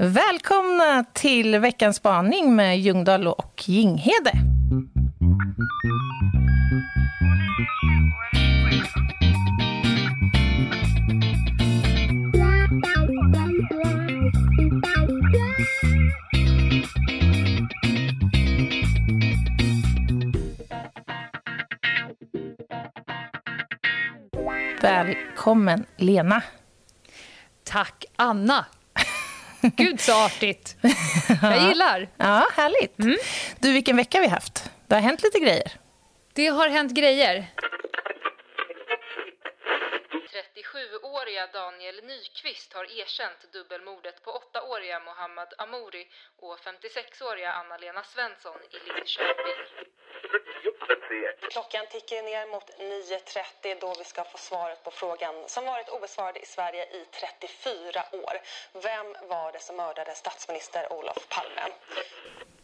Välkomna till veckans spaning med Ljungdahl och Jinghede. Välkommen, Lena. Tack, Anna. Gud så artigt. Jag gillar. Ja, härligt. Mm. Du, vilken vecka vi haft. Det har hänt lite grejer. Det har hänt grejer. 37-åriga Daniel Nyqvist har erkänt dubbelmordet på 8-åriga Mohammad Amouri och 56-åriga Anna-Lena Svensson i Linköping. Klockan tickar ner mot 9.30 då vi ska få svaret på frågan som varit obesvarad i Sverige i 34 år. Vem var det som mördade statsminister Olof Palme?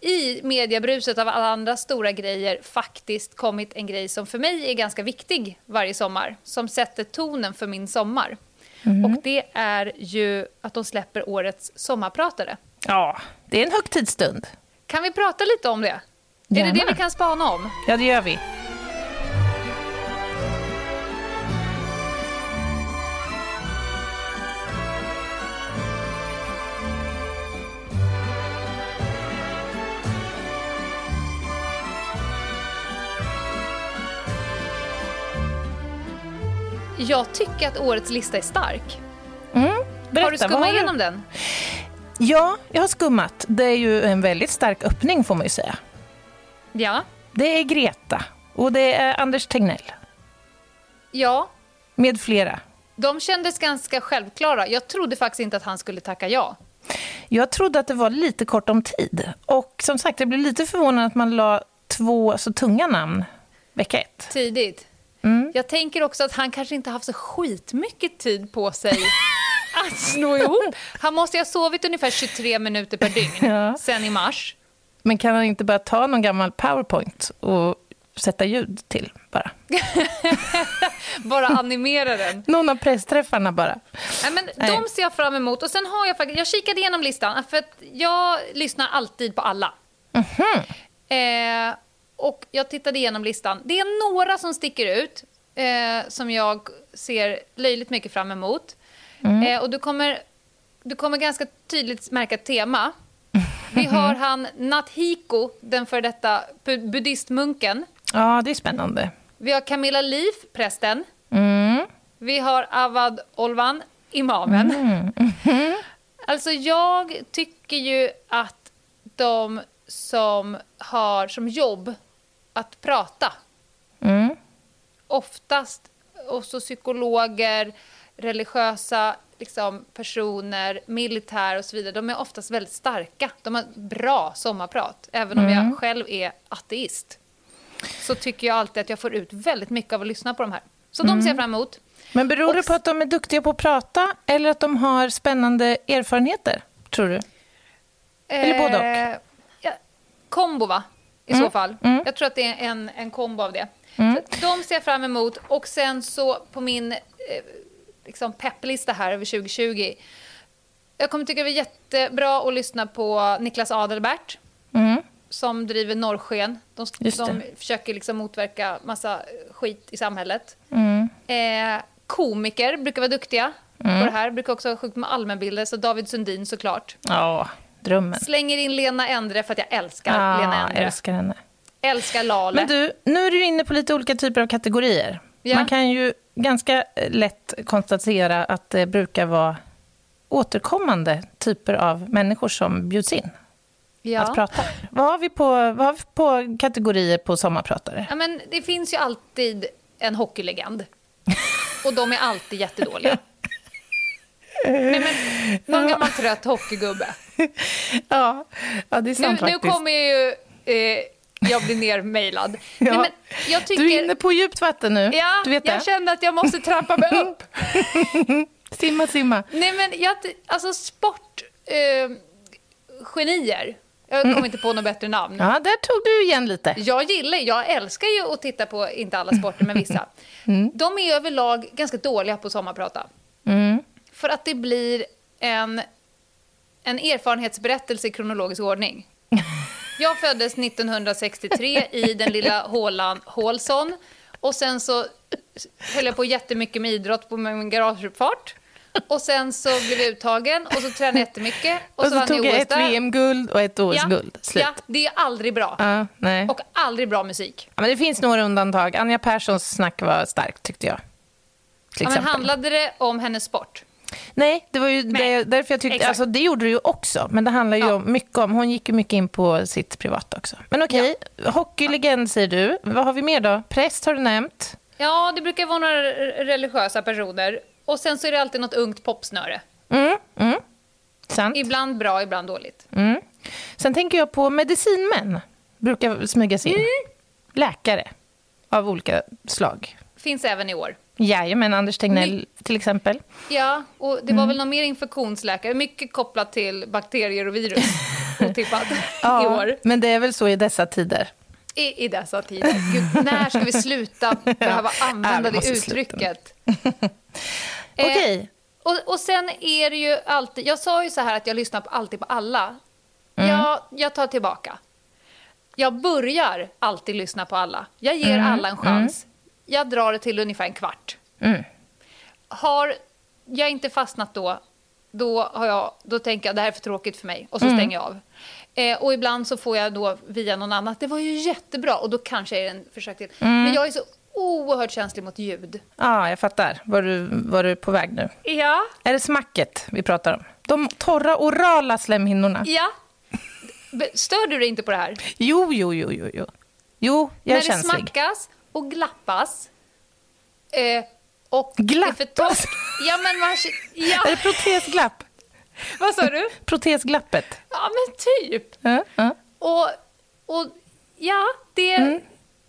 I mediebruset av alla andra stora grejer faktiskt kommit en grej som för mig är ganska viktig varje sommar, som sätter tonen för min sommar. Mm. Och det är ju att de släpper årets sommarpratare. Ja, det är en högtidsstund. Kan vi prata lite om det? Gärna. Är det det vi kan spana om? Ja, det gör vi. Jag tycker att årets lista är stark. Mm, berätta, har du skummat igenom den? Ja, jag har skummat. Det är ju en väldigt stark öppning får man ju säga. Ja. Det är Greta och det är Anders Tegnell. Ja. Med flera. De kändes ganska självklara. Jag trodde faktiskt inte att han skulle tacka ja. Jag trodde att det var lite kort om tid. Och som sagt, jag blev lite förvånad att man la två så tunga namn vecka ett. Tidigt. Mm. Jag tänker också att han kanske inte haft så skitmycket tid på sig att slå ihop. Han måste ha sovit ungefär 23 minuter per dygn ja. sen i mars. Men kan han inte bara ta någon gammal powerpoint och sätta ljud till bara? bara animera den? Någon av pressträffarna bara. Nej, men De ser jag fram emot. Och sen har jag faktiskt, jag kikade igenom listan, för att jag lyssnar alltid på alla. Mm -hmm. eh, och jag tittade igenom listan. Det är några som sticker ut, eh, som jag ser löjligt mycket fram emot. Mm. Eh, och du kommer, du kommer ganska tydligt märka ett tema. Vi har han Nathiko, den för detta buddhistmunken. Ja, det är spännande. Vi har Camilla Liv, prästen. Mm. Vi har Avad Olvan, imamen. Mm. Mm. Alltså, jag tycker ju att de som har som jobb att prata, mm. oftast också psykologer, religiösa liksom, personer, militär och så vidare, de är oftast väldigt starka. De har bra sommarprat. Även om mm. jag själv är ateist så tycker jag alltid att jag får ut väldigt mycket av att lyssna på de här. Så mm. de ser jag fram emot. Men beror och... det på att de är duktiga på att prata eller att de har spännande erfarenheter, tror du? Eller både och? Eh, ja, kombo, va? I mm. så fall. Mm. Jag tror att det är en, en kombo av det. Mm. de ser jag fram emot. Och sen så på min eh, liksom pepplista här över 2020. Jag kommer tycka det är jättebra att lyssna på Niklas Adelbert. Mm. Som driver Norrsken. De, de försöker liksom motverka massa skit i samhället. Mm. Eh, komiker brukar vara duktiga mm. på det här. Brukar också ha sjukt med allmänbilder. Så David Sundin såklart. Ja, drömmen. Slänger in Lena Endre för att jag älskar ja, Lena Endre. älskar henne. Älskar Lale. Men du, nu är du inne på lite olika typer av kategorier. Ja. Man kan ju ganska lätt konstatera att det brukar vara återkommande typer av människor som bjuds in ja. att prata. Vad har, vi på, vad har vi på kategorier på sommarpratare? Ja, men det finns ju alltid en hockeylegend. Och de är alltid jättedåliga. Nej, men någon gammal trött hockeygubbe. Ja, ja det är sant nu, faktiskt. Nu kommer ju eh, jag blir nermejlad. ja. Nej, jag tycker... Du är inne på djupt vatten nu. Ja, du vet jag det. kände att jag måste trappa mig upp. simma, simma. Nej, men jag, alltså sportgenier. Eh, jag kommer mm. inte på något bättre namn. Ja, där tog du igen lite. Jag gillar, jag älskar ju att titta på, inte alla sporter, men vissa. Mm. De är överlag ganska dåliga på sommarprata. Mm. För att det blir en en erfarenhetsberättelse i kronologisk ordning. Jag föddes 1963 i den lilla hålan Hålsson. Och sen så höll jag på jättemycket med idrott på min garageuppfart. Och sen så blev jag uttagen och så tränade jag jättemycket. Och, och så, så tog jag ett VM-guld och ett OS-guld. Ja, ja, det är aldrig bra. Uh, nej. Och aldrig bra musik. Ja, men det finns några undantag. Anja Perssons snack var starkt, tyckte jag. Ja, men handlade det om hennes sport? Nej, det var ju det, därför jag tyckte... Alltså, det gjorde det ju också, men det handlar ju ja. mycket om... Hon gick ju mycket in på sitt privata också. Men okej, ja. hockeylegend säger du. Vad har vi mer då? Präst har du nämnt. Ja, det brukar vara några religiösa personer. Och sen så är det alltid något ungt popsnöre. Mm, mm. Sant. Ibland bra, ibland dåligt. Mm. Sen tänker jag på medicinmän. Brukar smygas in. Mm. Läkare av olika slag. Finns även i år. Jajamän, Anders Tegnell My till exempel. Ja, och det var mm. väl någon mer infektionsläkare, mycket kopplat till bakterier och virus, otippat, ja, i år. Men det är väl så i dessa tider. I, i dessa tider. Gud, när ska vi sluta behöva använda ja, det uttrycket? Okej. Okay. Eh, och, och sen är det ju alltid... Jag sa ju så här att jag lyssnar på, alltid på alla. Mm. Jag, jag tar tillbaka. Jag börjar alltid lyssna på alla. Jag ger mm. alla en chans. Mm. Jag drar det till ungefär en kvart. Mm. Har jag inte fastnat då, då, har jag, då tänker jag det här är för tråkigt för mig och så mm. stänger jag av. Eh, och ibland så får jag då via någon annan, det var ju jättebra och då kanske är det en försök till. Mm. Men jag är så oerhört känslig mot ljud. Ja, ah, jag fattar. Var du, var du på väg nu? Ja. Är det smacket vi pratar om? De torra orala slemhinnorna? Ja. Stör du dig inte på det här? Jo, jo, jo, jo. Jo, jo jag är När känslig. När det smackas och glappas. Eh, och glappas? Ja, men man, ja. Är det protesglapp? Vad sa du? Protesglappet. Ja, men typ. Ja, ja. Och, och ja, det... Mm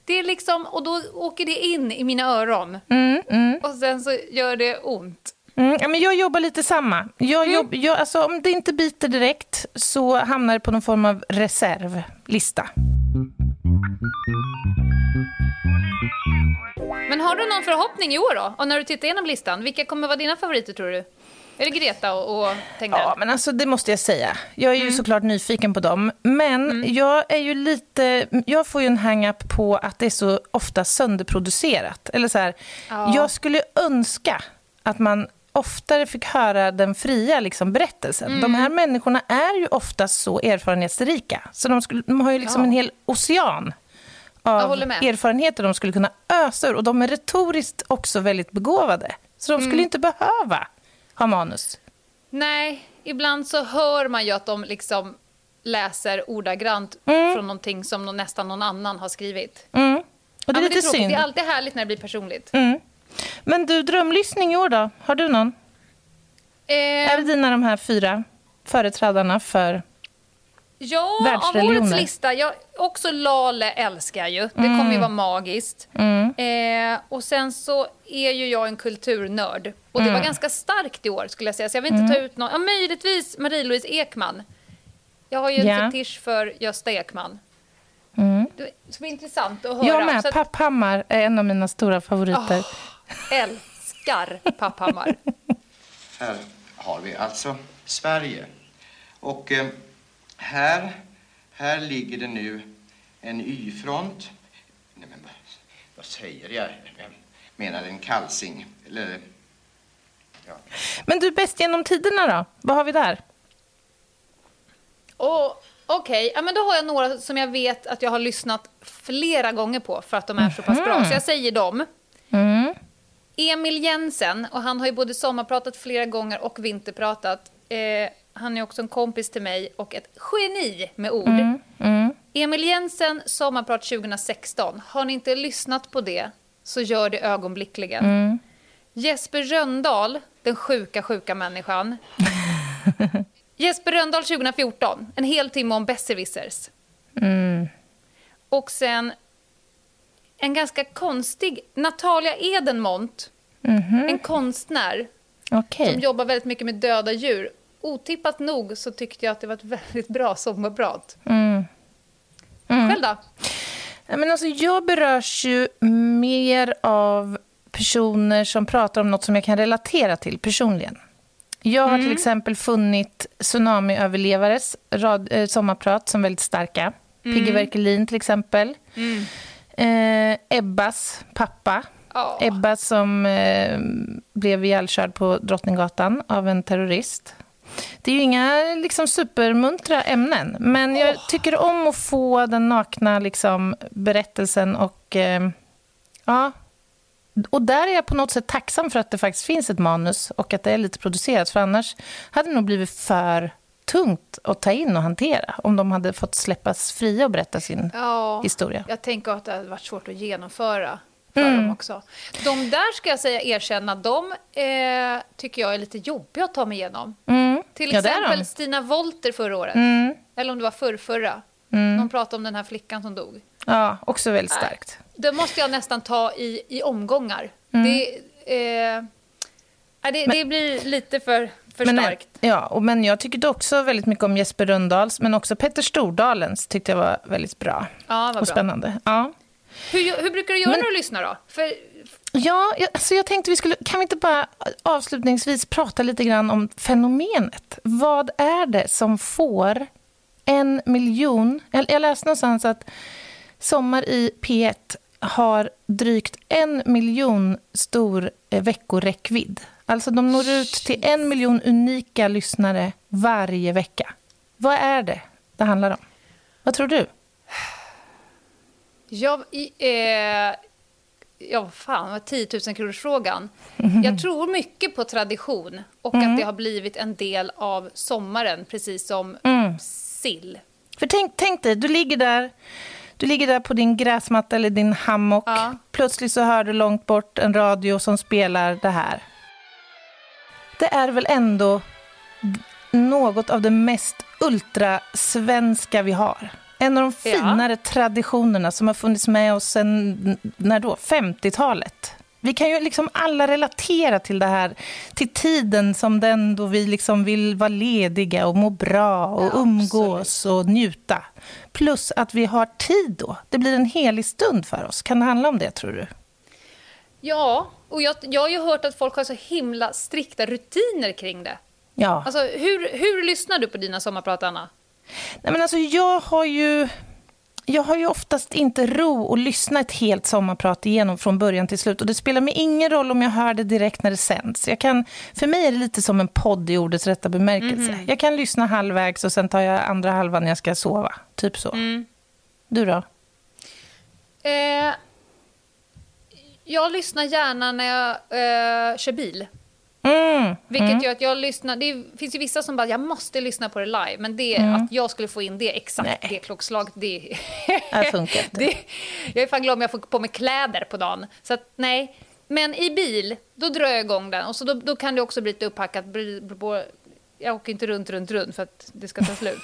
det är liksom, och då åker det in i mina öron. Mm, mm. Och sen så gör det ont. Mm, ja, men jag jobbar lite samma. Jag mm. jobb, jag, alltså, om det inte biter direkt så hamnar det på någon form av reservlista. Men har du någon förhoppning i år då? Och när du tittar igenom listan, vilka kommer vara dina favoriter tror du? Är det Greta och, och Tegnell? Ja, men alltså det måste jag säga. Jag är ju mm. såklart nyfiken på dem. Men mm. jag är ju lite... Jag får ju en hang-up på att det är så ofta sönderproducerat. Eller så här, ja. jag skulle önska att man oftare fick höra den fria liksom, berättelsen. Mm. De här människorna är ju ofta så erfarenhetsrika. Så de, skulle, de har ju liksom ja. en hel ocean av erfarenheter de skulle kunna ösa ur. Och de är retoriskt också väldigt begåvade. Så de skulle mm. inte behöva ha manus? Nej, ibland så hör man ju att de liksom läser ordagrant mm. från någonting som någon, nästan någon annan har skrivit. Mm. Och det är ja, lite det är synd. Det är alltid härligt när det blir personligt. Mm. Men du, drömlyssning i år då? Har du någon? Eh, är det dina de här fyra företrädarna för Ja, av årets lista. Jag, också Lale älskar jag ju. Det mm. kommer ju vara magiskt. Mm. Eh, och sen så är ju jag en kulturnörd. Och det var mm. ganska starkt i år skulle jag säga. Så jag vill inte ta mm. ut någon. Ja, möjligtvis Marie-Louise Ekman. Jag har ju en yeah. fetisch för Gösta Ekman. Mm. Det ska bli intressant att höra. Jag med. Att... Papphammar är en av mina stora favoriter. Oh, älskar Papphammar. Här har vi alltså Sverige. Och... Eh, här, här ligger det nu en Y-front. Nej, men vad säger jag? Jag menar en kalsing. Eller, ja. Men du, bäst genom tiderna då? Vad har vi där? Oh, Okej, okay. ja, då har jag några som jag vet att jag har lyssnat flera gånger på för att de är mm så pass bra. Så jag säger dem. Mm. Emil Jensen, och han har ju både sommarpratat flera gånger och vinterpratat. Eh, han är också en kompis till mig och ett geni med ord. Mm, mm. Emil Jensen, Sommarprat 2016. Har ni inte lyssnat på det så gör det ögonblickligen. Mm. Jesper Röndahl, den sjuka, sjuka människan. Jesper Röndahl 2014, en hel timme om besserwissers. Mm. Och sen en ganska konstig Natalia Edenmont, -hmm. en konstnär okay. som jobbar väldigt mycket med döda djur otippat nog så tyckte jag att det var ett väldigt bra sommarprat. Mm. Mm. Själv då? Men alltså, jag berörs ju mer av personer som pratar om något som jag kan relatera till personligen. Jag har mm. till exempel funnit tsunamiöverlevares rad, eh, sommarprat som väldigt starka. Mm. Pigge Werkelin till exempel. Mm. Eh, Ebbas pappa. Oh. Ebba som eh, blev ihjälkörd på Drottninggatan av en terrorist. Det är ju inga liksom, supermuntra ämnen, men jag oh. tycker om att få den nakna liksom, berättelsen och... Eh, ja, och där är jag på något sätt tacksam för att det faktiskt finns ett manus och att det är lite producerat, för annars hade det nog blivit för tungt att ta in och hantera om de hade fått släppas fria och berätta sin ja, historia. Jag tänker att det hade varit svårt att genomföra för mm. dem också. De där ska jag säga erkänna, de eh, tycker jag är lite jobbiga att ta mig igenom. Mm. Till ja, exempel Stina Wolter förra året, mm. eller om det var förrförra. Mm. De pratade om den här flickan som dog. Ja, också väldigt starkt. Det måste jag nästan ta i, i omgångar. Mm. Det, eh, det, men, det blir lite för, för men, starkt. Ja, och, men jag tyckte också väldigt mycket om Jesper Rundahls, men också Petter Stordalens tyckte jag var väldigt bra ja, och bra. spännande. Ja. Hur, hur brukar du göra men, när du lyssnar då? För... Ja, jag, alltså jag tänkte vi skulle, kan vi inte bara avslutningsvis prata lite grann om fenomenet? Vad är det som får en miljon... Jag, jag läste någonstans att Sommar i P1 har drygt en miljon stor eh, veckoräckvidd. Alltså de når ut till en miljon unika lyssnare varje vecka. Vad är det det handlar om? Vad tror du? Jag, eh, ja, fan, 10 000 kronors frågan. Mm. Jag tror mycket på tradition och mm. att det har blivit en del av sommaren, precis som mm. sill. För tänk, tänk dig, du ligger där du ligger där på din gräsmatta eller din hammock. Ja. Plötsligt så hör du långt bort en radio som spelar det här. Det är väl ändå något av det mest ultrasvenska vi har. En av de finare ja. traditionerna som har funnits med oss sedan när då? 50-talet. Vi kan ju liksom alla relatera till det här, till tiden som den då vi liksom vill vara lediga och må bra och ja, umgås absolut. och njuta. Plus att vi har tid då. Det blir en helig stund för oss. Kan det handla om det, tror du? Ja, och jag, jag har ju hört att folk har så himla strikta rutiner kring det. Ja. Alltså, hur, hur lyssnar du på dina sommarprat, Anna? Nej, men alltså, jag har ju jag har ju oftast inte ro att lyssna ett helt sommarprat igenom från början till slut. Och det spelar mig ingen roll om jag hör det direkt när det sänds. Jag kan, för mig är det lite som en podd i ordets rätta bemärkelse. Mm. Jag kan lyssna halvvägs och sen tar jag andra halvan när jag ska sova. Typ så. Mm. Du då? Eh, jag lyssnar gärna när jag eh, kör bil. Mm. Vilket mm. gör att jag lyssnar, det finns ju vissa som bara, jag måste lyssna på det live, men det mm. att jag skulle få in det exakt, Nej. det klockslaget, det... det funkar inte. Det, jag är fan glad om jag får på mig kläder på dagen. Så att, nej. Men i bil, då drar jag igång den och så då, då kan det också bli lite upphackat. Jag åker inte runt, runt, runt för att det ska ta slut.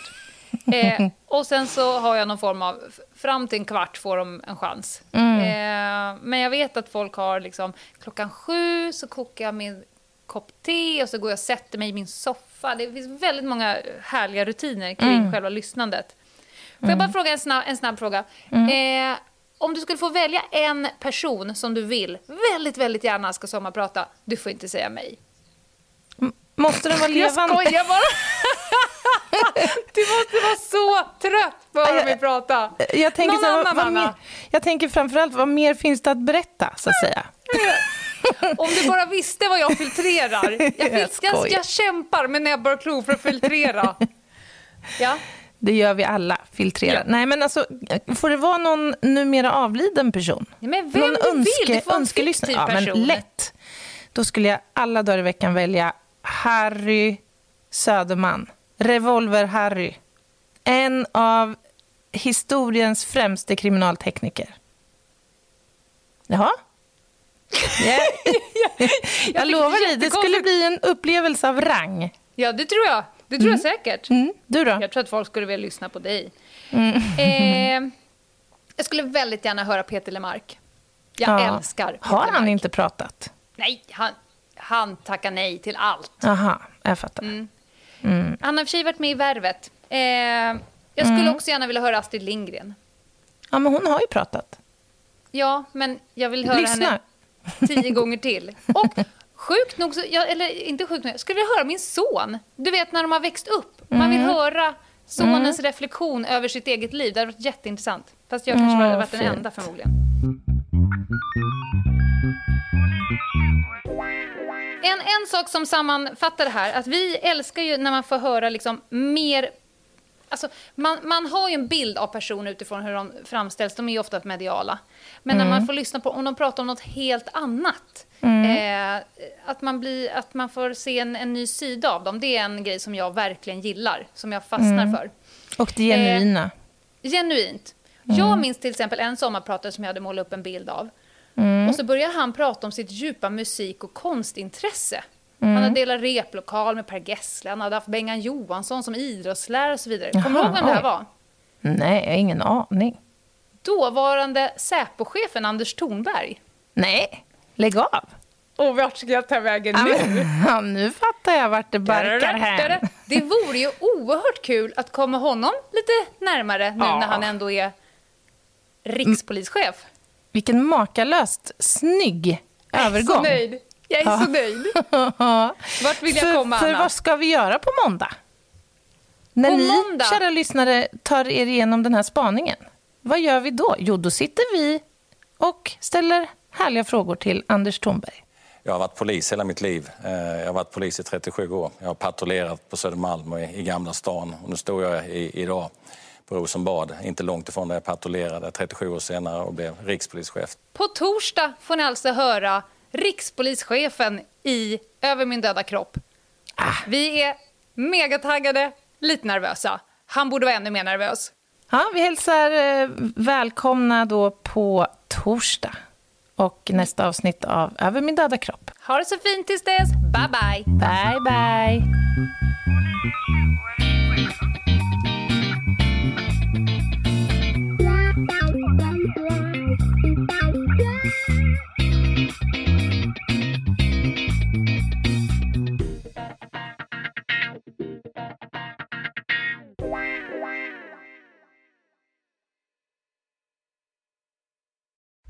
eh, och sen så har jag någon form av, fram till en kvart får de en chans. Mm. Eh, men jag vet att folk har liksom, klockan sju så kokar jag min kopp te och så går jag och sätter mig i min soffa. Det finns väldigt många härliga rutiner kring mm. själva lyssnandet. Får mm. jag bara fråga en snabb, en snabb fråga? Mm. Eh, om du skulle få välja en person som du vill väldigt, väldigt gärna ska sommarprata, du får inte säga mig. måste den vara levande? Jag skojar bara. du måste vara så trött på att höra mig prata. Jag tänker, Någon så, annan, vad, vad mer, jag tänker framförallt, vad mer finns det att berätta, så att säga? Om du bara visste vad jag filtrerar. Jag, jag, jag, jag kämpar med näbbar och klor för att filtrera. Ja. Det gör vi alla, filtrera. Ja. Nej, men alltså, får det vara någon numera avliden person? Ja, men vem någon du önske, vill, en fiktiv ja, men Lätt. Då skulle jag alla dagar i veckan välja Harry Söderman. Revolver-Harry. En av historiens främste kriminaltekniker. Jaha? Yeah. jag, jag lovar dig, det skulle bli en upplevelse av rang. Ja, det tror jag. Det tror mm. jag säkert. Mm. Du då? Jag tror att folk skulle vilja lyssna på dig. Mm. Eh, jag skulle väldigt gärna höra Peter Lemark. Jag ja. älskar Peter Har han Lemark. inte pratat? Nej, han, han tackar nej till allt. Aha, jag fattar. Mm. Mm. Han har i och för sig varit med i Värvet. Eh, jag skulle mm. också gärna vilja höra Astrid Lindgren. Ja, men hon har ju pratat. Ja, men jag vill höra Lyssna. henne tio gånger till. Och Sjukt nog, så, jag, eller inte sjukt nog, jag skulle vilja höra min son. Du vet när de har växt upp. Man vill Mm. höra sonens reflektion över sitt eget liv. Det hade varit jätteintressant. Fast jag kanske Mm, hade varit den enda förmodligen. En, en sak som sammanfattar det här, att vi älskar ju när man får höra liksom mer... Alltså, man, man har ju en bild av personer utifrån hur de framställs, de är ju ofta mediala. Men när man får lyssna på, om de pratar om något helt annat, eh, att, man blir, att man får se en, en ny sida av dem, det är en grej som jag verkligen gillar, som jag fastnar för. Och det genuina. Genuint. Jag minns till exempel en sommarpratare som jag hade målat upp en bild av. Mm. Och så började han prata om sitt djupa musik och konstintresse. Mm. Han hade delat replokal med Per Gessle, han hade haft Bengan Johansson som idrottslärare och så vidare. Kommer du ihåg vem det här var? Nej, jag har ingen aning. Dåvarande Säpochefen Anders Thornberg. Nej, lägg av. Och vart ska jag ta vägen men, ja, nu fattar jag vart det barkar hän. Det vore ju oerhört kul att komma honom lite närmare nu Ja. när han ändå är rikspolischef. Vilken makalöst snygg övergång. Så nöjd. Jag är så nöjd. Vart vill jag för, komma, För Anna? vad ska vi göra på måndag? När På ni, måndag? kära lyssnare, tar er igenom den här spaningen. Vad gör vi då? Jo, då sitter vi och ställer härliga frågor till Anders Thornberg. Jag har varit polis hela mitt liv. Eh, Jag har varit polis i 37 år. Jag har patrullerat på Södermalm och i i Gamla stan. Och nu står jag i, idag på Rosenbad, inte långt ifrån där jag patrullerade 37 år senare och blev rikspolischef. På torsdag får ni alltså höra rikspolischefen i Över min döda kropp. Vi är megataggade, lite nervösa. Han borde vara ännu mer nervös. Ja, vi hälsar eh, välkomna då på torsdag och nästa avsnitt av Över min döda kropp. Ha det så fint tills dess. Bye, bye. Bye, bye!